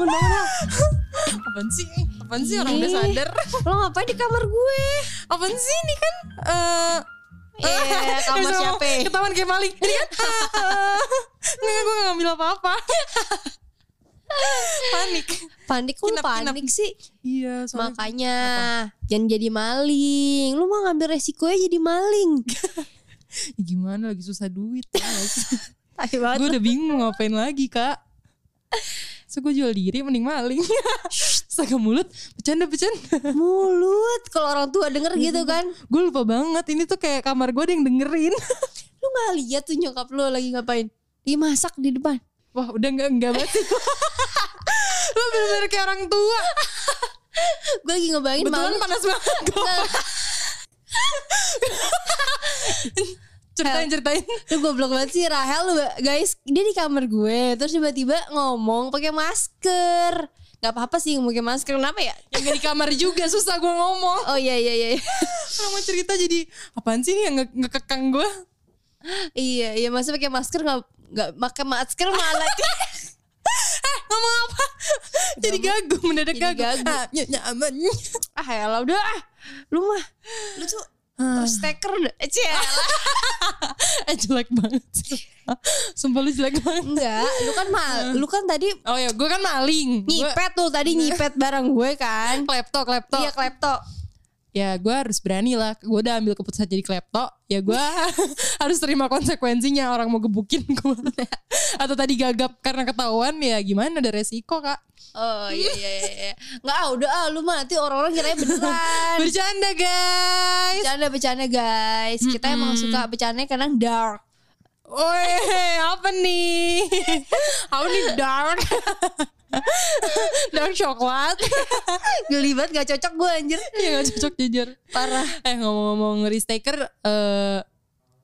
bangun bangun Hel. Apaan sih? Apaan sih orang udah sadar? Lo ngapain di kamar gue? Apaan sih ini kan? eh Eh, kamar bisa siapa? ngomong, Ketahuan kayak maling. Ini kan? Enggak, gue gak ngambil apa-apa. Panik. Panik lu Kinap, kinap. panik sih. Iya, soalnya Makanya jangan jadi maling. Lu mau ngambil resikonya jadi maling. Gimana lagi susah duit. Gue udah bingung ngapain lagi kak. So gue jual diri mending maling. Saga mulut, bercanda-bercanda. Mulut kalau orang tua denger gitu kan. Gue lupa banget ini tuh kayak kamar gue ada yang dengerin. Lu gak lihat tuh nyokap lu lagi ngapain? Dia masak di depan. Wah udah enggak enggak banget. Lo bener-bener kayak orang tua. Gue lagi ngebayangin Betulan panas banget. Ceritain ceritain. Lu goblok banget sih Rahel guys dia di kamar gue terus tiba-tiba ngomong pakai masker Gak apa-apa sih pakai masker kenapa ya Yang gak di kamar juga susah gue ngomong. oh iya iya iya Kalau mau cerita jadi apaan sih nih yang nge- ngekekang gue? iya iya masa pakai masker nggak nggak pakai masker malah Ngomong apa? jadi gagu mendadak Jadi gagu. gagu. Ah, ny- nyaman. ah ya udah ah lu mah lu tuh staker udah eh, cie, eh jelek banget sih. Sumpah lu jelek banget. enggak lu kan mal lu kan tadi Oh ya gue kan maling. Nyipet tuh tadi nyipet barang gue kan klepto klepto. iya klepto ya gue harus berani lah. Gue udah ambil keputusan jadi klepto ya gue harus terima konsekuensinya. Orang mau gebukin gue atau tadi gagap karena ketahuan ya gimana ada resiko kak? Oh iya iya iya, iya. Nggak ah udah ah lu mah nanti orang-orang kira beneran. Bercanda guys. Bercanda bercanda guys. Kita emang suka bercanda karena dark. Woi apa nih apa nih dark dark coklat Geli banget gak cocok gue anjir. ya gak cocok jujur Parah. eh ngomong-ngomong risk-taker eh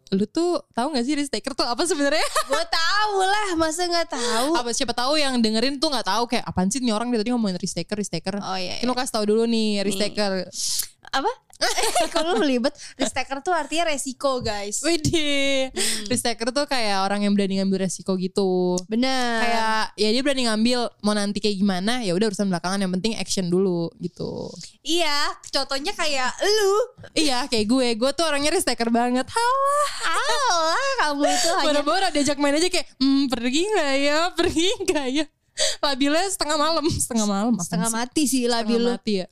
lu tuh tahu gak sih risk-taker tuh apa sebenarnya gue tahu lah, masa nggak tahu? apa siapa tahu yang dengerin tuh nggak taau kayak apaan sih nih orang dari tadi ngomongin risk taker risk taker Oh iya. Mungkin lo kasih tahu dulu nih risk taker Apa? Kalau lu belibet, risk taker tuh artinya resiko guys. Widih risk taker tuh kayak orang yang berani ngambil resiko gitu Bener. kayak ya dia berani ngambil mau nanti kayak gimana ya udah urusan belakangan yang penting action dulu gitu iya, contohnya kayak lu. iya kayak gue gue tuh orangnya risk taker banget halah Alah, kamu itu hanya bora-bora diajak main aja kayak hmm pergi nggak ya pergi nggak ya labilnya setengah malam setengah malam setengah sih? mati sih lah setengah lu. mati ya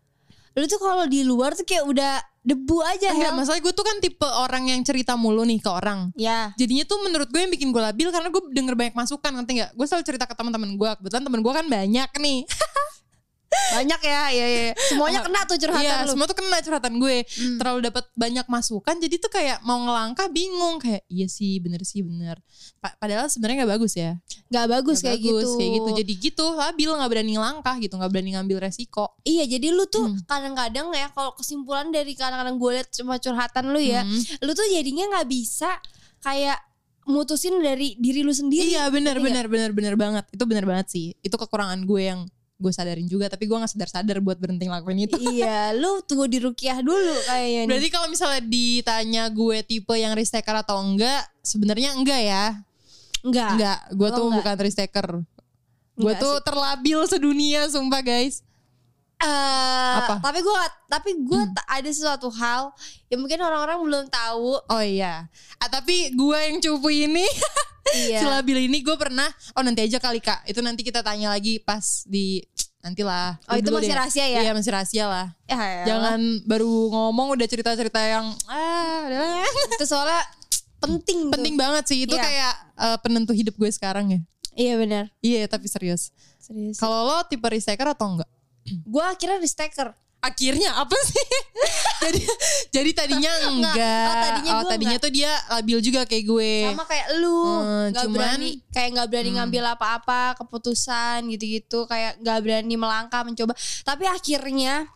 Lu tuh kalau di luar tuh kayak udah debu aja Enggak, Hel. masalah gue tuh kan tipe orang yang cerita mulu nih ke orang. Ya. Jadinya tuh menurut gue yang bikin gue labil karena gue denger banyak masukan nanti nggak? Gue selalu cerita ke teman-teman gue. Kebetulan teman gue kan banyak nih. Banyak ya, iya iya. Semuanya kena tuh curhatan Iya, lu. semua tuh kena curhatan gue. Terlalu dapat banyak masukan, jadi tuh kayak mau ngelangkah bingung kayak iya sih bener sih bener. Pa- padahal sebenarnya nggak bagus ya. Gak bagus Nggak kayak bagus, gitu. Kayak gitu. Jadi gitu labil nggak berani ngelangkah gitu, nggak berani ngambil resiko. Iya jadi lu tuh Hmm. kadang-kadang ya kalau kesimpulan dari kadang-kadang gue liat cuma curhatan lu ya, Hmm. lu tuh jadinya nggak bisa kayak mutusin dari diri lu sendiri. Iya benar benar benar benar banget. Itu benar banget sih. Itu kekurangan gue yang gue sadarin juga tapi gue nggak sadar-sadar buat berhenti ngelakuin itu. iya, lu tunggu di rukiah dulu kayaknya. nih. Berarti kalau misalnya ditanya gue tipe yang risk taker atau enggak, sebenarnya enggak ya. enggak. Enggak, gue Lo tuh enggak. bukan risk taker. Gue tuh sih. terlabil sedunia sumpah guys. Eh, Apa? tapi gue tapi gue ta- ada sesuatu hal yang mungkin orang-orang belum tahu. Oh iya. Ah, tapi gue yang cupu ini, Iya. si labil ini gue pernah, oh nanti aja kali kak. Itu nanti kita tanya lagi pas di, nantilah. Oh, itu masih deh. rahasia ya? Iya masih rahasia lah. Ya, elah. Jangan baru ngomong udah cerita-cerita yang, ah udah. itu soalnya penting. tuh. Penting banget sih, itu Iya. kayak eh, penentu hidup gue sekarang ya. Iya benar. Iya tapi serius. Serius. Kalau lo tipe taker atau enggak? Gue akhirnya risk taker. Akhirnya apa sih? jadi jadi tadinya enggak. Enggak. Oh, tadinya oh, tadinya tuh dia labil juga kayak gue. sama kayak lu nggak cuman- berani kayak nggak berani ngambil apa-apa keputusan gitu-gitu kayak nggak berani melangkah mencoba tapi akhirnya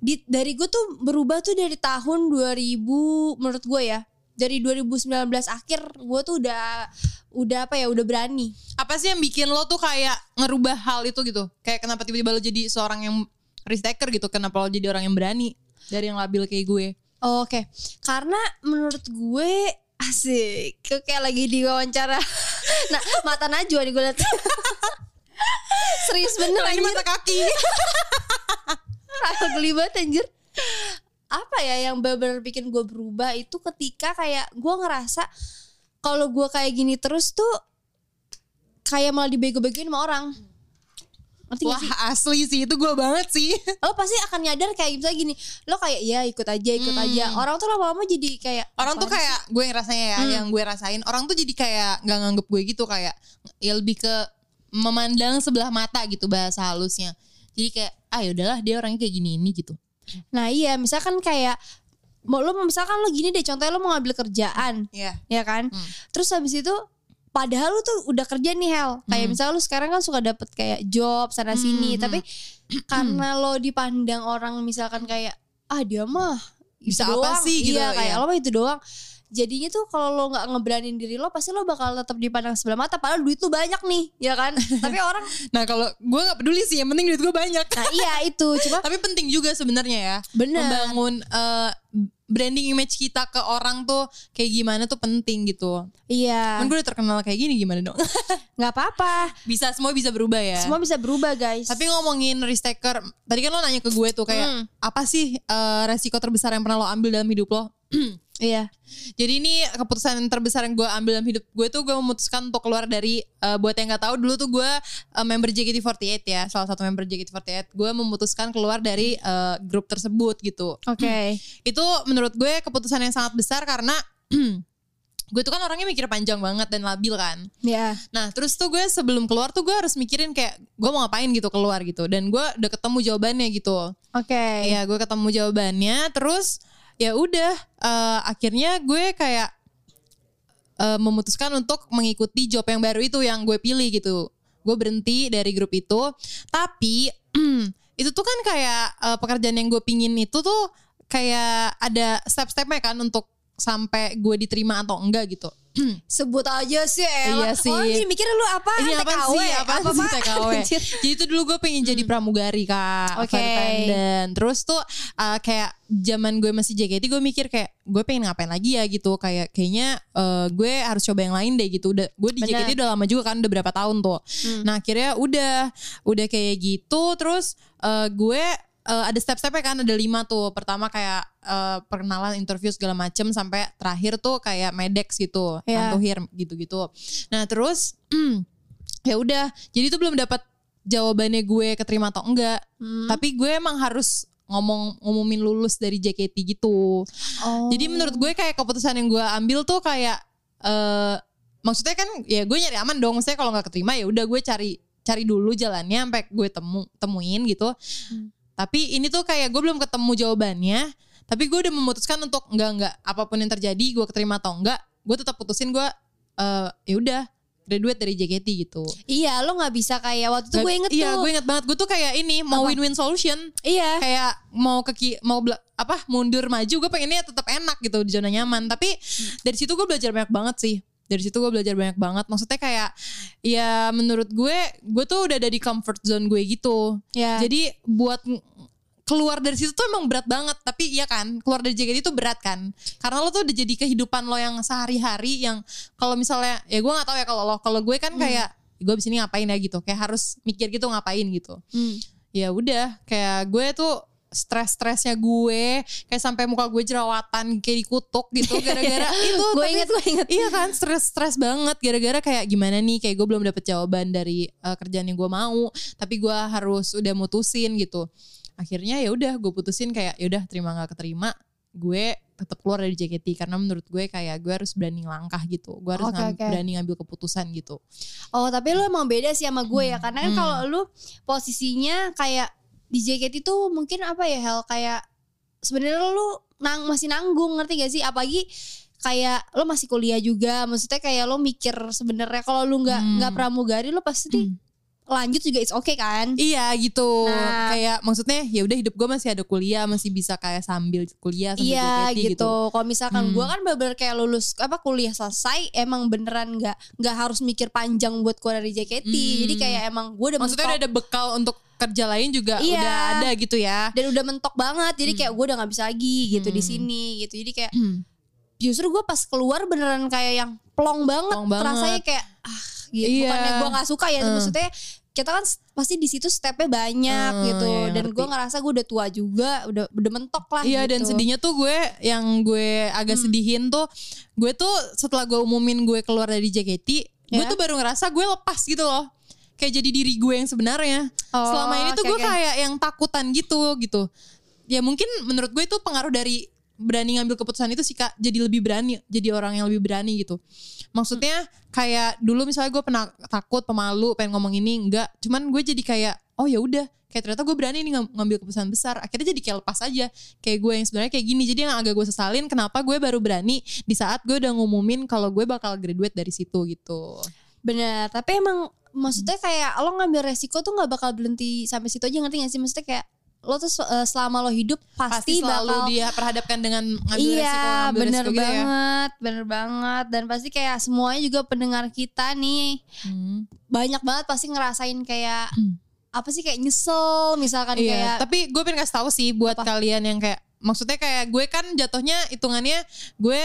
di dari gue tuh berubah tuh dari tahun 2000 menurut gue ya dari 2019 akhir gue tuh udah udah apa ya udah berani Apa sih yang bikin lo tuh kayak ngerubah hal itu gitu? Kayak kenapa tiba-tiba lo jadi seorang yang risk taker gitu? Kenapa lo jadi orang yang berani dari yang labil kayak gue? Oh, oke karena menurut gue asik kayak lagi diwawancara nah mata Najwa nih gue liat Serius bener ini mata kaki. Rasa geli banget anjir. Apa ya yang bener-bener bikin gue berubah itu ketika kayak gue ngerasa kalau gue kayak gini terus tuh kayak malah dibego-begoin sama orang. Ngerti Wah sih? asli sih itu gue banget sih. Lo pasti akan nyadar kayak misalnya gini, lo kayak ya ikut aja, ikut Hmm. aja. Orang tuh lama-lama jadi kayak Orang tuh kayak gue yang rasanya ya, Hmm. yang gue rasain orang tuh jadi kayak nggak nganggep gue gitu kayak ya lebih ke memandang sebelah mata gitu bahasa halusnya. Jadi kayak ah yaudahlah dia orangnya kayak gini ini gitu. Nah iya misalkan kayak mau lo misalkan lo gini deh contohnya lo mau ngambil kerjaan Iya. ya kan Hmm. terus habis itu padahal lu tuh udah kerja nih Hel kayak Hmm. misalnya lu sekarang kan suka dapet kayak job sana sini Hmm, tapi karena lo dipandang orang misalkan kayak ah dia mah Bisa apa sih gitu, iya kayak iya. lo mah itu doang jadinya tuh kalau lo nggak ngeberanin diri lo pasti lo bakal tetap dipandang sebelah mata padahal duit lu banyak nih ya kan tapi orang Nah kalau gue nggak peduli sih, yang penting duit gue banyak. nah iya itu cuma Tapi penting juga sebenarnya ya bener membangun eh, branding image kita ke orang tuh kayak gimana tuh penting gitu. iya Kan gue udah terkenal kayak gini gimana dong? nggak apa-apa bisa semua bisa berubah ya. semua bisa berubah guys Tapi ngomongin risk taker, tadi kan lo nanya ke gue tuh kayak Hmm. apa sih eh, resiko terbesar yang pernah lo ambil dalam hidup lo? iya Jadi ini keputusan terbesar yang gue ambil dalam hidup gue tuh gue memutuskan untuk keluar dari eh, buat yang nggak tahu dulu tuh gue eh, member JKT48 ya, salah satu member JKT48. Gue memutuskan keluar dari eh, grup tersebut gitu. oke Itu menurut gue keputusan yang sangat besar karena gue tuh kan orangnya mikir panjang banget dan labil kan. ya Nah terus tuh gue sebelum keluar tuh gue harus mikirin kayak gue mau ngapain gitu keluar gitu. Dan gue udah ketemu jawabannya gitu. oke Iya gue ketemu jawabannya terus ya udah eh, akhirnya gue kayak eh, memutuskan untuk mengikuti job yang baru itu yang gue pilih gitu. Gue berhenti dari grup itu. Tapi itu tuh kan kayak eh, pekerjaan yang gue pingin itu tuh kayak ada step-stepnya kan untuk sampai gue diterima atau enggak gitu. sebut aja sih El. Iya sih. Oh jadi mikirnya lu apa? Ini apa TKW? sih? Apa sih Pak? TKW? Jadi itu dulu gue pengen jadi pramugari kak, Oke. flight attendant. Terus tuh uh, kayak zaman gue masih JKT gue mikir kayak gue pengen ngapain lagi ya gitu. Kayak kayaknya uh, gue harus coba yang lain deh gitu. Udah gue di. JKT udah lama juga kan, udah berapa tahun tuh. Hmm. Nah akhirnya udah, udah kayak gitu. Terus uh, gue uh, ada step-stepnya kan ada lima tuh. Pertama kayak uh, perkenalan, interview segala macem sampai terakhir tuh kayak medex gitu, antuhir gitu-gitu. Nah terus ya udah, jadi tuh belum dapat jawabannya gue keterima atau enggak. Hmm. Tapi gue emang harus ngomong ngumumin lulus dari JKT gitu. Oh. Jadi menurut gue kayak keputusan yang gue ambil tuh kayak eh maksudnya kan ya gue nyari aman dong. Maksudnya kalau nggak keterima ya udah gue cari cari dulu jalannya sampai gue temu temuin gitu. Tapi ini tuh kayak gue belum ketemu jawabannya. Tapi gue udah memutuskan untuk enggak enggak apa pun yang terjadi gue keterima atau enggak, gue tetap putusin gue eh ya udah graduate dari JKT gitu. Iya lo gak bisa kayak waktu itu gue inget iya, tuh. gue inget banget. Gue tuh kayak ini mau win-win solution. Iya. Kayak mau ke mau apa mundur maju gue pengennya tetap enak gitu di zona nyaman. Tapi dari situ gue belajar banyak banget sih. Dari situ gue belajar banyak banget. Maksudnya kayak ya menurut gue gue tuh udah ada di comfort zone gue gitu. Iya. Jadi buat keluar dari situ tuh emang berat banget. Tapi iya kan keluar dari JKT itu berat kan. Karena lo tuh udah jadi kehidupan lo yang sehari-hari yang kalau misalnya ya gue nggak tahu ya kalau lo kalau gue kan kayak gue abis ini ngapain ya gitu. Kayak harus mikir gitu ngapain gitu Hmm. ya udah kayak gue tuh stres-stresnya gue kayak sampai muka gue jerawatan kayak dikutuk gitu gara-gara itu gue tapi- inget gue inget. iya kan stres-stres banget gara-gara kayak gimana nih kayak gue belum dapet jawaban dari eh, kerjaan yang gue mau tapi gue harus udah mutusin gitu akhirnya ya udah gue putusin kayak ya udah terima nggak keterima gue tetap keluar dari JKT karena menurut gue kayak gue harus berani langkah gitu gue harus ngam- oke. berani ngambil keputusan gitu Oh tapi lu emang beda sih sama gue ya karena kan Hmm. kalau lu posisinya kayak di JKT tuh mungkin apa ya Hel kayak sebenarnya lu nang masih nanggung ngerti gak sih apalagi kayak lo masih kuliah juga maksudnya kayak lo mikir sebenarnya kalau lu nggak Hmm. nggak pramugari lo pasti lanjut juga it's okay kan Iya gitu. Nah. kayak maksudnya ya udah hidup gue masih ada kuliah, masih bisa kayak sambil kuliah sambil Iya JKT gitu. Kalau misalkan Hmm. gue kan bener-bener kayak lulus apa kuliah selesai, emang beneran nggak nggak harus mikir panjang buat keluar dari JKT. Hmm. Jadi kayak emang gue udah Maksudnya mentok udah ada bekal untuk kerja lain juga Iya. udah ada gitu ya. dan udah mentok banget. Jadi kayak gue udah nggak bisa lagi gitu di Hmm. sini gitu. Jadi kayak justru gue pas keluar beneran kayak yang plong banget. Plong banget. Rasanya kayak ah gitu. Iya. Bukannya gue nggak suka ya, Hmm. maksudnya kita kan pasti di situ stepnya banyak Hmm, gitu iya, dan gue ngerasa gue udah tua juga udah udah mentok lah Iya dan gitu. sedihnya tuh gue yang gue agak Hmm. sedihin tuh gue tuh setelah gue umumin gue keluar dari JKT gue Ya. tuh baru ngerasa gue lepas gitu loh kayak jadi diri gue yang sebenarnya Oh, selama ini tuh oke, gue oke. kayak yang takutan gitu gitu ya mungkin menurut gue itu pengaruh dari berani ngambil keputusan itu sih kak. Jadi lebih berani jadi orang yang lebih berani gitu. Maksudnya kayak dulu misalnya gue pernah takut pemalu pengen ngomong ini enggak. Cuman gue jadi kayak oh ya udah. Kayak ternyata gue berani nih ngam- ngambil keputusan besar. Akhirnya jadi kayak lepas aja. Kayak gue yang sebenarnya kayak gini. Jadi yang agak gue sesalin kenapa gue baru berani di saat gue udah ngumumin kalau gue bakal graduate dari situ gitu. Bener tapi emang maksudnya kayak lo ngambil resiko tuh nggak bakal berhenti sampai situ aja ngerti gak sih? Maksudnya kayak lo tuh eh, selama lo hidup pasti pasti, selalu bakal dia perhadapkan dengan ngambil iya resiko ngambil bener resiko gitu ya banget bener banget dan pasti kayak semuanya juga pendengar kita nih Hmm. banyak banget pasti ngerasain kayak Hmm. apa sih kayak nyesel misalkan Iya, kayak tapi gue pengen kasih tahu sih buat Apa? kalian yang kayak maksudnya kayak gue kan jatuhnya hitungannya gue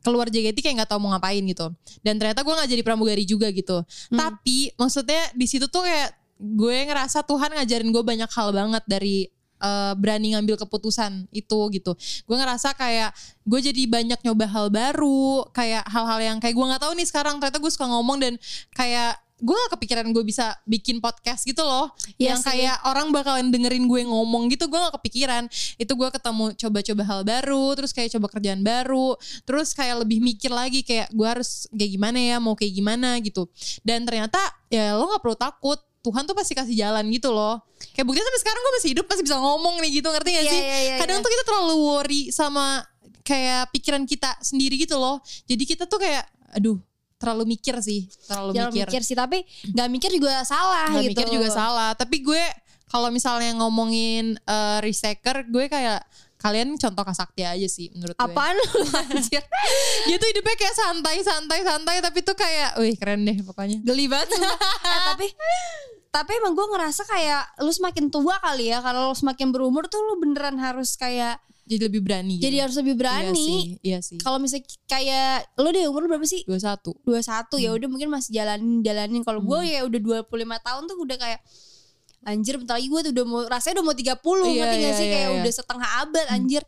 keluar JKT kayak nggak tahu mau ngapain gitu. Dan ternyata gue nggak jadi pramugari juga gitu. Hmm. Tapi maksudnya di situ tuh kayak gue ngerasa Tuhan ngajarin gue banyak hal banget dari eh, berani ngambil keputusan itu gitu. Gue ngerasa kayak gue jadi banyak nyoba hal baru, kayak hal-hal yang kayak gue nggak tahu nih sekarang. Ternyata gue suka ngomong dan kayak gue gak kepikiran gue bisa bikin podcast gitu loh. Iya yang sih. kayak orang bakalan dengerin gue ngomong gitu gue gak kepikiran. Itu gue ketemu coba-coba hal baru terus kayak coba kerjaan baru. Terus kayak lebih mikir lagi kayak gue harus kayak gimana ya mau kayak gimana gitu. Dan ternyata ya lo gak perlu takut Tuhan tuh pasti kasih jalan gitu loh. Kayak buktinya sampai sekarang gue masih hidup masih bisa ngomong nih gitu ngerti gak Iya, sih? iya, iya, kadang iya. tuh kita terlalu worry sama kayak pikiran kita sendiri gitu loh. Jadi kita tuh kayak aduh terlalu mikir sih terlalu jangan mikir. mikir sih tapi nggak mikir juga salah Nggak gitu. mikir juga salah. Tapi gue kalau misalnya ngomongin eh, riseker gue kayak kalian contoh kasakti aja sih menurut gue. Apaan lu? Anjir. Dia tuh hidupnya kayak santai santai santai tapi tuh kayak wih keren deh pokoknya. Geli banget. Eh, tapi tapi emang gue ngerasa kayak lu semakin tua kali ya kalau lu semakin berumur tuh lu beneran harus kayak jadi lebih berani gitu. jadi harus lebih berani. iya sih, iya sih. kalau misalnya kayak lu deh umur berapa sih? 21 21 ya Hmm. udah mungkin masih jalanin jalanin kalau gue ya udah 25 tahun tuh udah kayak anjir bentar lagi gue tuh udah mau rasanya udah mau 30 Iya, ngerti gak iya, sih? iya, kayak iya. udah setengah abad anjir.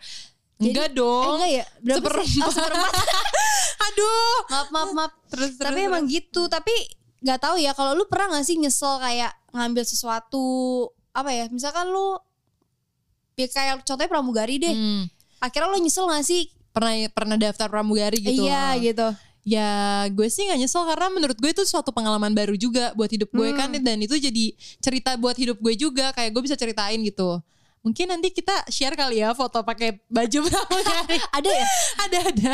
Jadi- enggak eh, dong. enggak ya? Berapa sih? Seperempat. Oh, seperempat. Aduh. Maaf maaf maaf. Terus tapi emang gitu. Tapi nggak tahu ya kalau lu pernah gak sih nyesel kayak ngambil sesuatu apa ya misalkan lu ya kayak contohnya pramugari deh. Hmm, akhirnya lu nyesel gak sih? Pernah pernah daftar pramugari gitu. Iya gitu Ya gue sih gak nyesel karena menurut gue itu suatu pengalaman baru juga buat hidup gue Hmm. kan dan itu jadi cerita buat hidup gue juga kayak gue bisa ceritain gitu. Mungkin nanti kita share kali ya foto pakai baju pramugari. ada ya? Ada ada.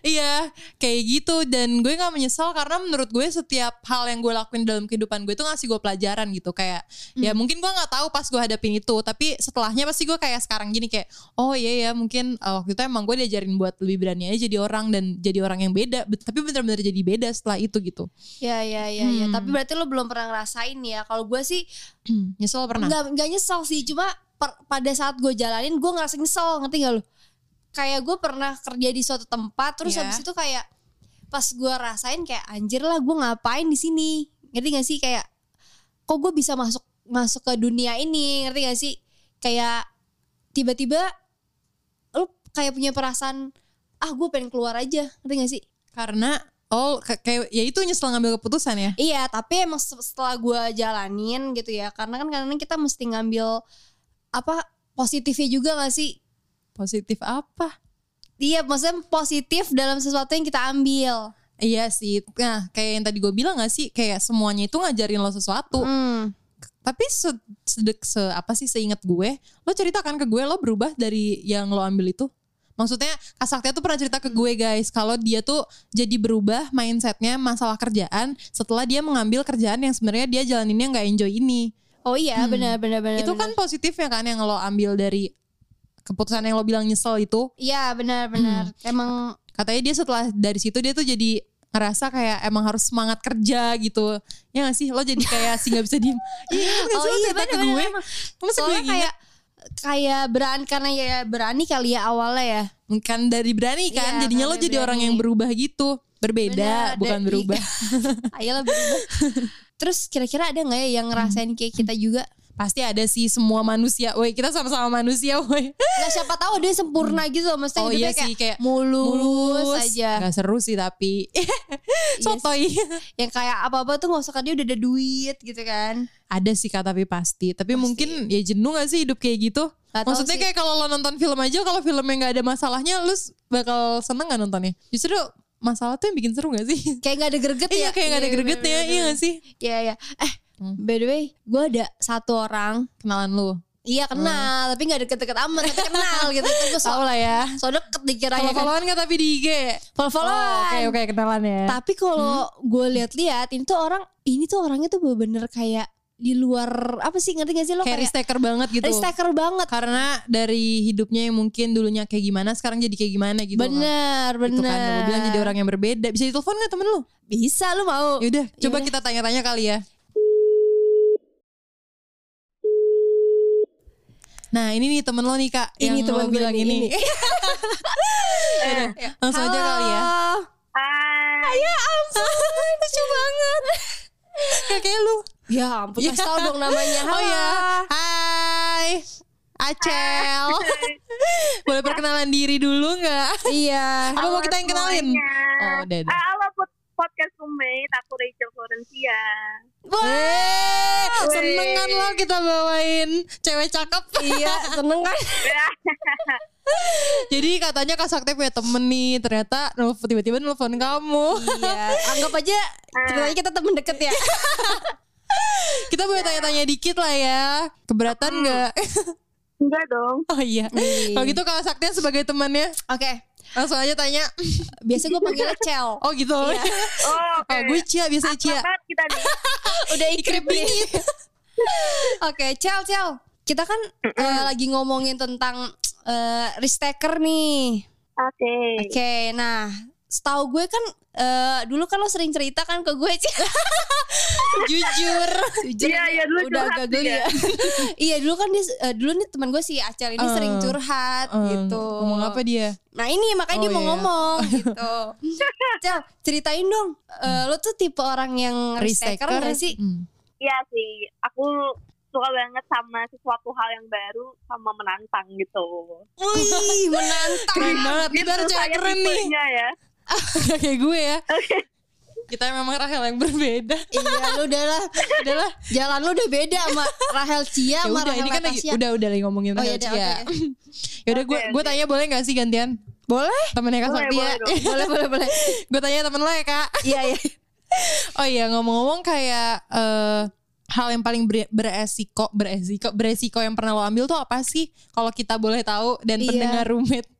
Iya kayak gitu. Dan gue gak menyesal karena menurut gue setiap hal yang gue lakuin dalam kehidupan gue itu ngasih gue pelajaran gitu. Kayak ya mungkin gue nggak tahu pas gue hadapin itu. Tapi setelahnya pasti gue kayak sekarang gini kayak oh iya ya mungkin uh, waktu itu emang gue diajarin buat lebih berani aja jadi orang dan jadi orang yang beda. Tapi benar-benar jadi beda setelah itu gitu. Ya ya ya ya. Hmm. tapi berarti lu belum pernah ngerasain ya? Kalau gue sih nyesel pernah? Nggak nggak nyesel sih. Cuma per- pada saat gue jalanin gue ngerasa nyesel ngerti gak lu? Kayak gue pernah kerja di suatu tempat terus Iya. habis itu kayak pas gue rasain kayak anjir lah gue ngapain di sini? Ngerti gak sih? Kayak kok gue bisa masuk masuk ke dunia ini? Ngerti gak sih? Kayak tiba-tiba lu kayak punya perasaan ah gue pengen keluar aja. Ngerti gak sih? Karena oh ka- kayak ya itu nyesel ngambil keputusan ya? Iya, tapi emang se- setelah gue jalanin gitu ya, karena kan kadang kita mesti ngambil apa positifnya juga gak sih? positif apa Iya, maksudnya positif dalam sesuatu yang kita ambil. Iya sih, nah kayak yang tadi gue bilang gak sih, kayak semuanya itu ngajarin lo sesuatu. Hmm. Tapi se, sedek se apa sih seingat gue, lo ceritakan ke gue lo berubah dari yang lo ambil itu. Maksudnya Kak Saktia tuh pernah cerita ke gue guys, kalau dia tuh jadi berubah mindsetnya masalah kerjaan setelah dia mengambil kerjaan yang sebenarnya dia jalaninnya nggak enjoy ini. Oh iya, Hmm. benar benar benar. itu kan positifnya kan yang lo ambil dari keputusan yang lo bilang nyesel itu. Iya, benar benar. Hmm. Emang Katanya dia setelah dari situ dia tuh jadi ngerasa kayak emang harus semangat kerja gitu. Ya gak sih? Lo jadi kayak sih gak bisa diem. Iya, Oh sih lo iya, cerita ke benar, gue. benar, Masa gue kayak kayak berani karena ya berani kali ya awalnya ya. kan dari berani kan Iya, jadinya lo jadi orang berani. yang berubah gitu berbeda Benar, bukan dan- berubah Ayolah berubah. Terus kira-kira ada nggak ya yang ngerasain kayak kita juga? Pasti ada sih semua manusia. Woi, kita sama-sama manusia, woi. Nggak siapa tahu dia sempurna gitu loh, maksudnya Oh iya sih kayak mulus, aja. Gak seru sih tapi sotoy. Yang kayak apa-apa tuh nggak usah dia udah ada duit gitu kan. Ada sih kak tapi pasti. Tapi mungkin ya jenuh gak sih hidup kayak gitu? Tahu Maksudnya sih. kayak kalau lo nonton film aja kalau filmnya nggak ada masalahnya, lu bakal seneng gak nontonnya? Justru masalah tuh yang bikin seru gak sih? Kayak nggak ada greget ya. Iya kayak gak ada gregetnya, iya gak sih? Iya iya. Eh, Hmm. by the way, gue ada satu orang Kenalan lu. Iya kenal, tapi gak deket-deket amat, tapi kenal gitu. Itu gue so, Tau lah ya. so deket dikiranya kan. Follow-followan gak tapi di IG? Follow-followan. Oh, Oke oke kenalan ya. Tapi kalau gue lihat-lihat ini tuh orang, ini tuh orangnya tuh bener-bener kayak di luar apa sih ngerti gak sih lo kayak kayak, risk taker banget gitu. risk taker banget. Karena dari hidupnya yang mungkin dulunya kayak gimana, sekarang jadi kayak gimana gitu. Bener, Kan. Itu bener. kan lu bilang jadi orang yang berbeda. Bisa ditelepon gak temen lu? Bisa lu mau. Yaudah, coba Yaudah. kita tanya-tanya kali ya. Nah ini nih temen lo nih kak Ini Yang temen lo bilang ini, ini. Yaudah, Langsung aja Halo. kali ya Hai. Ya ampun, lucu banget. Kayak kayak lu Ya ampun, kasih tau dong namanya. Oh Halo. ya Hai Acel Boleh perkenalan diri dulu gak? Iya. Apa mau kita yang kenalin? semuanya. Oh udah Ah, halo pod- podcast roommate, aku Rachel Florencia. Eh, seneng kan lo kita bawain cewek cakep iya, seneng kan? Jadi katanya Kak Sakti punya temen nih Ternyata tiba-tiba nelfon kamu iya, anggap aja ceritanya kita temen deket ya. Kita boleh tanya-tanya dikit lah ya Keberatan gak? Enggak dong. Oh iya Kalau gitu Kak Sakti sebagai temannya Oke, Langsung aja tanya biasa gue panggilnya Cel. Oh gitu Oh, oke. Oh gue Cia biasanya Cia Akrab banget kita nih. Udah ikrip nih. Oke, Cel, Cel. Kita kan eh, lagi ngomongin tentang eh, risk taker nih. Oke. Oke, nah setahu gue kan eh, dulu kan lo sering cerita kan ke gue Cel. Jujur Jujur Iya, iya, dulu udah curhat agak geli ya. iya dulu kan dia eh, dulu nih teman gue si Acel ini Eh. sering curhat Eh, gitu. Ngomong apa dia? Nah ini makanya Oh, dia mau iya. ngomong gitu. Cel ceritain dong, eh, lo tuh tipe orang yang risk taker gak sih? Hmm. Iya sih, aku suka banget sama sesuatu hal yang baru sama menantang gitu. Wih menantang. Keren banget Kita harus cewek saya keren nih ya. Gak kayak gue ya Kita memang Rahel yang berbeda iya lu udah lah, udah lah. Jalan lu udah beda sama Rahel Cia Ya sama udah Rahel ini kan lagi udah udah lagi ngomongin Oh, Rahel yaudah, Cia. Yaudah gue Oke, gue oke. tanya boleh gak sih gantian? Boleh? Temennya Kak Boleh, Sakti ya. boleh dong. boleh boleh boleh. gue tanya temen lo ya kak. Iya iya. Oh iya ngomong-ngomong kayak eh, hal yang paling ber- beresiko beresiko beresiko yang pernah lo ambil tuh apa sih? Kalau kita boleh tahu dan Iya. pendengar roommate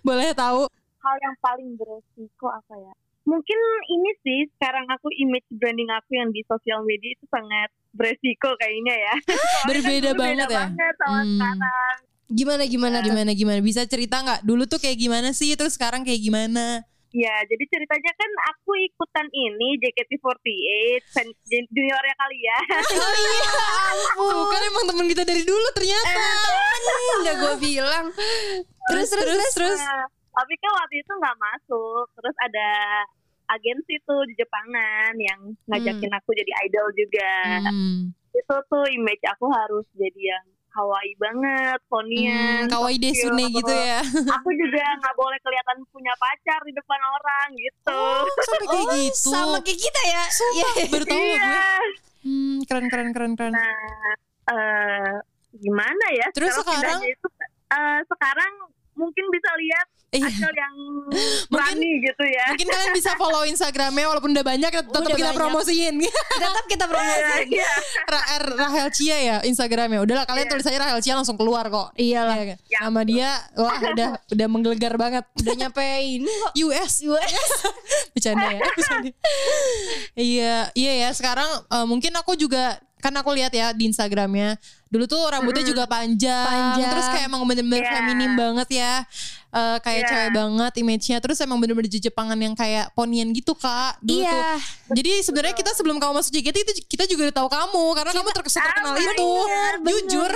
boleh tahu. Hal yang paling beresiko apa ya? Mungkin ini sih sekarang aku image branding aku yang di sosial media itu sangat beresiko kayaknya ya. Berbeda kan banget ya? banget sama Hmm. sekarang. Gimana gimana tuh? Gimana gimana bisa cerita nggak? Dulu tuh kayak gimana sih? Terus sekarang kayak gimana? Ya, jadi ceritanya kan aku ikutan ini JKT48, fan- jen- juniornya kalian. Oh iya ampun. Tuh kan emang temen kita dari dulu ternyata. Udah gue bilang. Terus terus terus terus. Nah, tapi kan waktu itu nggak masuk. Terus ada agensi tuh di Jepangan yang ngajakin aku jadi idol juga. Hmm. Itu tuh image aku harus jadi yang kawaii banget, Hmm, Sonian. kawaii desune gitu ya. Aku juga nggak boleh kelihatan punya pacar di depan orang gitu. Sampai kayak Oh, gitu. Sama kayak kita ya. Iya. Baru tahu gue. iya. Hmm, keren keren keren keren. Nah, eh gimana ya? Terus sekarang? pindahnya itu, eh, sekarang mungkin bisa lihat Iya. Acel yang berani gitu ya. Mungkin kalian bisa follow Instagramnya walaupun udah banyak tetap Udah kita banyak. promosiin. Tetap kita promosi. Iya. Ra- R- Rahel Cia ya Instagramnya. Udahlah kalian Iya. tulis aja Rahel Cia langsung keluar kok. Iyalah. Iya? Ya Nama dia wah udah udah menggelegar banget. Udah nyampe ini kok. US US. bercanda ya. Bercanda. iya, iya ya. Sekarang eh, mungkin aku juga kan aku lihat ya di Instagramnya. Dulu tuh rambutnya juga panjang, Panjang. terus kayak emang bener-bener Iya. feminim banget ya. Eh, kayak Iya. cewek banget image-nya. Terus emang bener-bener Jepangan yang kayak ponian gitu kak. Dulu tuh. Iya. Jadi sebenarnya kita sebelum kamu masuk JKT itu kita juga udah tahu kamu karena kamu ter- terkenal Ah, itu. bener, bener. Jujur.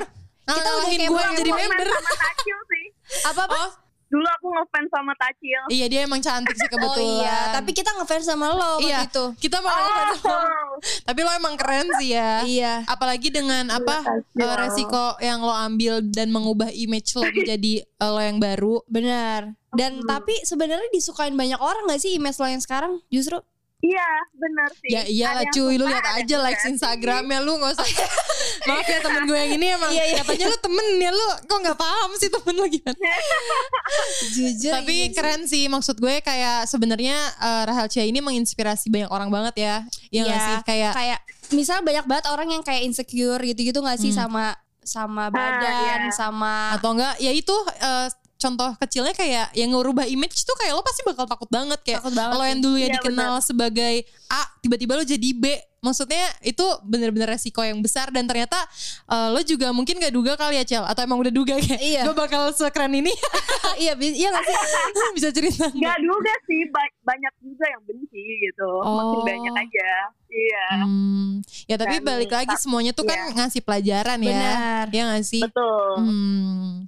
Kita udah Ngalahin kayak gue yang jadi member. Apa apa? Oh, dulu aku ngefans sama Tacil. Iya dia emang cantik sih kebetulan. Oh iya, tapi kita ngefans sama lo waktu Iya. itu. kita malah ngefans sama lo. Oh, Tapi lo emang keren sih ya. Iya. Apalagi dengan apa kasih eh, resiko yang lo ambil dan mengubah image lo menjadi eh, lo yang baru. Benar. Dan Hmm. tapi sebenarnya disukain banyak orang gak sih image lo yang sekarang? Justru Iya, benar sih. Ya iyalah Ada cuy, lu lihat aja likes sih. Instagramnya lu gak usah. Maaf ya temen gue yang ini emang Iya, iya. katanya lu temen ya lu kok nggak paham sih temen lu gimana. jujur. Tapi iya sih. keren sih maksud gue kayak sebenarnya eh, Rahel Chia ini menginspirasi banyak orang banget ya. Iya nggak Iya, sih kayak kayak misal banyak banget orang yang kayak insecure gitu-gitu gak sih Hmm. sama sama badan, iya. sama atau enggak ya itu eh, contoh kecilnya kayak yang ngerubah image tuh kayak lo pasti bakal takut banget kayak Takut banget lo yang dulu ya Iya, dikenal sebagai A tiba-tiba lo jadi B maksudnya itu bener-bener resiko yang besar dan ternyata eh, lo juga mungkin gak duga kali ya Cel atau emang udah duga kayak Iya. gue bakal sekeren ini iya iya gak sih? bisa cerita nggak? Nggak juga sih, ba- banyak juga yang benci gitu. Makin Oh. banyak aja. Iya, Hmm, ya tapi Dan balik lagi semuanya tuh kan ngasih pelajaran ya Benar. ya gak sih betul. Hmm,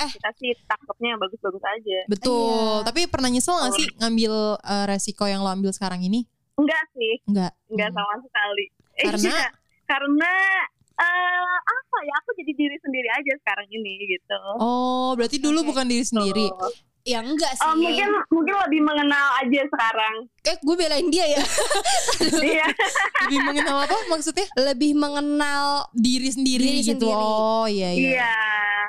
Kita sih takutnya yang bagus-bagus aja. betul Iya. tapi pernah nyesel gak sih ngambil eh, resiko yang lo ambil sekarang ini Enggak sih, enggak enggak Hmm. sama sekali. Karena? Iya, karena eh apa ya? Aku jadi diri sendiri aja sekarang ini gitu. Oh, berarti dulu Oke. bukan diri sendiri. Ya enggak sih. Oh, mungkin mungkin lebih mengenal aja sekarang. Eh gue belain dia ya. Iya. Lebih mengenal apa maksudnya? Lebih mengenal Diri sendiri Diri gitu. sendiri. Oh, iya iya. Iya.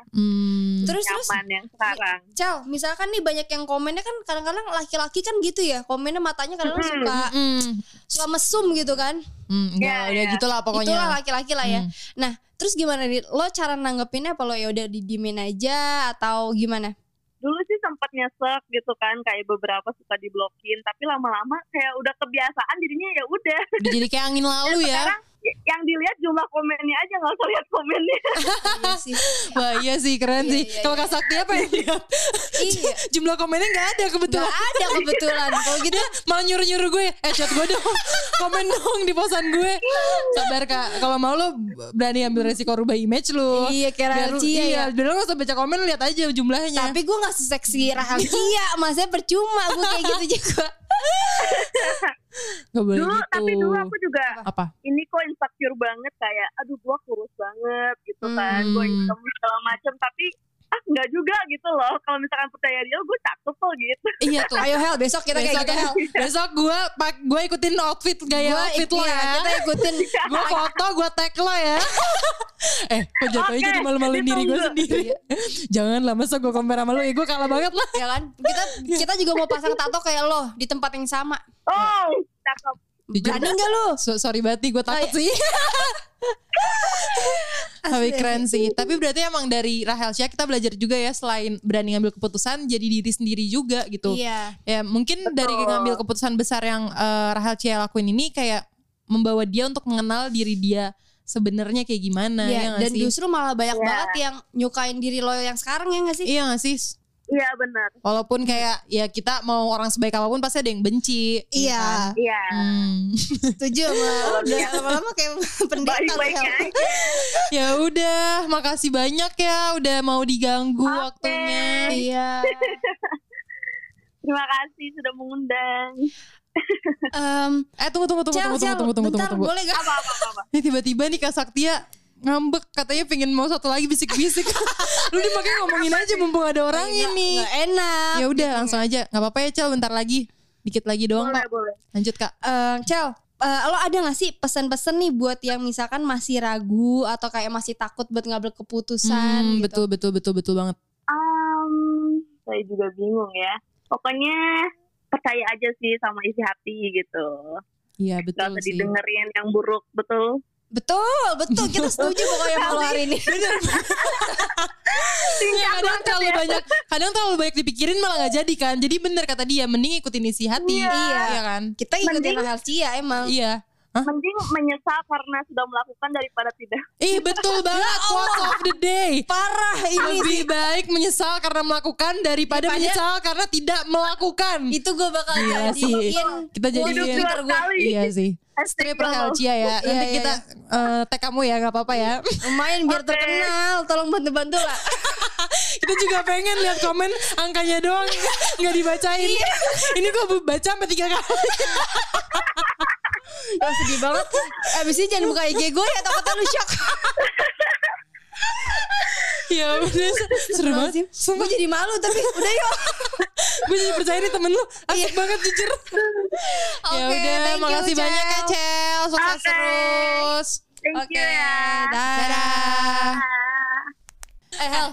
Hmm. terus terus Nyaman yang sekarang. Cal, misalkan nih banyak yang komennya kan kadang-kadang laki-laki kan gitu ya, komennya matanya kadang-kadang Mm-mm. suka Hmm. suka mesum gitu kan. Hmm, enggak, Iya, udah iya. gitulah pokoknya. Itulah laki-laki lah ya. Hmm. Nah, terus gimana nih? Lo cara nanggepinnya apa lo ya udah didimin aja atau gimana? Dulu sih sempat nyesek gitu kan, kayak beberapa suka diblokin, tapi lama-lama kayak udah kebiasaan jadinya ya udah. Jadi kayak angin lalu ya. Sekarang yang dilihat jumlah komennya aja nggak usah lihat komennya. iya sih. Wah, iya sih keren Iya, sih. iya, Kalau. Kak Sakti apa yang lihat? iya. Jumlah komennya nggak ada Gak kebetulan. ada kebetulan. Kalau gitu Malah nyuruh-nyuruh gue, eh chat gue dong, komen dong di posan gue. Sabar kak, kalau mau lo berani ambil resiko rubah image lo. Iya, kayak lu- Chia Iya, ya. biar lo gak usah baca komen, lihat aja jumlahnya. Tapi gue gak seseksi Rahel Kia Maksudnya percuma gue kayak gitu juga Gak boleh dulu gitu. tapi dulu aku juga Apa? ini kok insecure banget kayak aduh gua kurus banget gitu kan Hmm. gua hitam segala macem tapi ah nggak juga gitu loh. Kalau misalkan percaya dia gue cakep kok gitu. Iya tuh. Ayo Hel besok kita besok, kayak gitu Hel. Besok gue pak gue ikutin outfit gaya Gua outfit lo iya, ya. Kita ikutin. Gue foto, gue tag lo ya. eh, kok jatuhnya Oke, jadi malu-maluin diri gue sendiri. Jangan lah, masa gue compare sama lo, ya gue kalah banget lah. ya kan? Kita kita juga mau pasang tato kayak lo di tempat yang sama. Oh cakep Jujur, berani nggak lo So- sorry banget nih gue takut Oh, sih. Tapi keren sih. Tapi berarti emang dari Rahel Syah kita belajar juga ya selain berani ngambil keputusan jadi diri sendiri juga gitu. iya Ya mungkin dari ngambil keputusan besar yang eh, Rahel Chia lakuin ini kayak membawa dia untuk mengenal diri dia sebenarnya kayak gimana Iya, ya nggak dan sih? justru malah banyak Iya. banget yang nyukain diri lo yang sekarang ya gak sih Iya gak sih? Iya benar Walaupun kayak ya kita mau orang sebaik apa pun pasti ada yang benci. ya kan? iya Hmm. setuju sama lo udah lama-lama kayak pendeta aja ya udah, makasih banyak ya udah mau diganggu Oke. waktunya. iya terima kasih sudah mengundang Em, Eh tunggu tunggu tunggu Cel, tunggu Cel, tunggu tunggu tunggu bentar, tunggu. boleh gak apa apa apa, apa. Ini tiba-tiba nih Kak Saktia ngambek katanya pengen mau satu lagi bisik-bisik. Lu nih makanya ngomongin aja mumpung ada orang ini. Nggak enak Ya udah langsung aja. nggak apa-apa ya Cel bentar lagi. Dikit lagi doang boleh kok. boleh Lanjut Kak. Eh, Cel, eh, lo ada gak sih pesan-pesan nih buat yang misalkan masih ragu atau kayak masih takut buat ngambil keputusan Hmm, gitu? betul betul betul betul banget. Um, saya juga bingung ya pokoknya percaya aja sih sama isi hati gitu Iya Gak betul usah sih. didengerin yang buruk betul Betul, betul. Kita setuju pokoknya sama lo hari ini. Ya, kadang terlalu banyak, kadang terlalu banyak dipikirin malah nggak jadi kan. Jadi bener kata dia, mending ikutin isi hati. Iya. Iya kan? Kita ikutin Mending- Rahel Cia emang. Iya. Mending menyesal karena sudah melakukan daripada tidak. Ih betul banget quote of the day. Parah ini Lebih baik menyesal karena melakukan daripada, Daripada- menyesal karena tidak melakukan. itu gue bakal Iya sih. jadiin Kita jadiin Twitter gue. Iya sih. Hashtag Strip Helcia ya. Nanti iya, kita eh, tag kamu ya nggak apa-apa ya. Lumayan biar Oke. terkenal. Tolong bantu-bantu lah. kita juga pengen lihat komen angkanya doang nggak dibacain. Iya. Ini kok baca sampai tiga kali. Wah, sedih banget. Abis ini jangan buka IG gue ya takutnya lu shock. ya bener seru banget sih. Gue jadi malu tapi udah yuk. Gue jadi percaya nih temen lu Iya. asik banget jujur. ya Oke, udah, thank you, makasih Cel. banyak ya Cel, sukses Oke. terus. Thank Oke, you ya. Dadah. Ah. Eh Hel.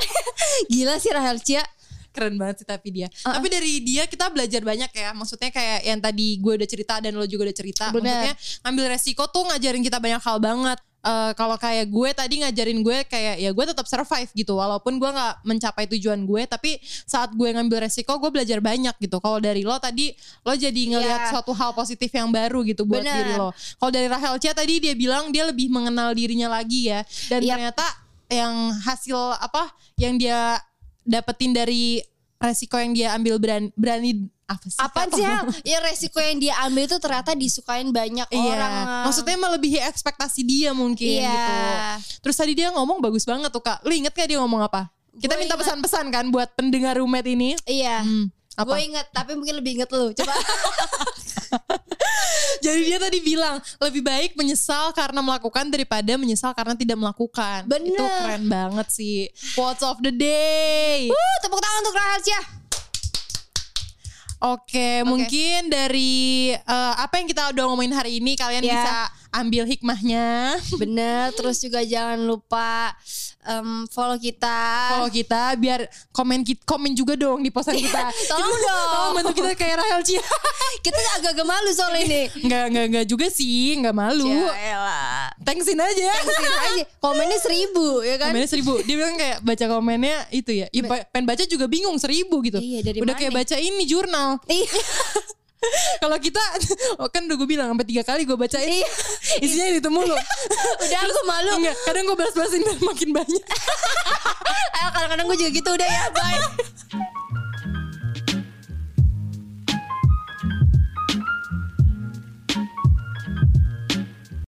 Gila sih Rahel Cia. Keren banget sih tapi dia. Uh-uh. Tapi dari dia kita belajar banyak ya. Maksudnya kayak yang tadi gue udah cerita dan lo juga udah cerita. Bener. Maksudnya ngambil resiko tuh ngajarin kita banyak hal banget. Eh, kalau kayak gue tadi ngajarin gue kayak ya gue tetap survive gitu walaupun gue nggak mencapai tujuan gue tapi saat gue ngambil resiko gue belajar banyak gitu kalau dari lo tadi lo jadi ngelihat Iya. suatu hal positif yang baru gitu buat Bener. diri lo kalau dari Rahel Cia tadi dia bilang dia lebih mengenal dirinya lagi ya dan Yap. ternyata yang hasil apa yang dia dapetin dari resiko yang dia ambil berani, berani apa sih? Kak? sih Hel? Ya resiko yang dia ambil itu ternyata disukain banyak Iya, orang. maksudnya melebihi ekspektasi dia mungkin Iya. gitu. Terus tadi dia ngomong bagus banget tuh kak. Lu inget gak dia ngomong apa? Kita Gua minta pesan-pesan kan buat pendengar roommate ini. Iya. Hmm, apa? Gue inget tapi mungkin lebih inget lu. Coba. Jadi dia tadi bilang lebih baik menyesal karena melakukan daripada menyesal karena tidak melakukan. Bener. Itu keren banget sih. Quotes of the day. uh, tepuk tangan untuk Rahel Cia. Oke, mungkin dari eh, apa yang kita udah ngomongin hari ini kalian Ya. bisa ambil hikmahnya. Bener. Terus juga jangan lupa em, follow kita. Follow kita biar komen komen juga dong di posan kita. Tolong dong. Tolong bantu kita kayak Rahel Cia. Kita agak-agak malu soal ini. Enggak enggak enggak juga sih, enggak malu. Ya elah. Thanksin aja. Thanksin aja. Komennya seribu ya kan? Komennya seribu Dia bilang kayak baca komennya itu ya ya Pengen baca juga bingung seribu gitu Iya, dari Udah mana kayak baca ini jurnal Iya. Kalau kita oh kan udah gue bilang Sampai tiga kali gue bacain Iya. Isinya itu mulu Udah aku malu. Enggak Kadang gue balas-balasin biar makin banyak kadang-kadang gue juga gitu udah ya. Bye.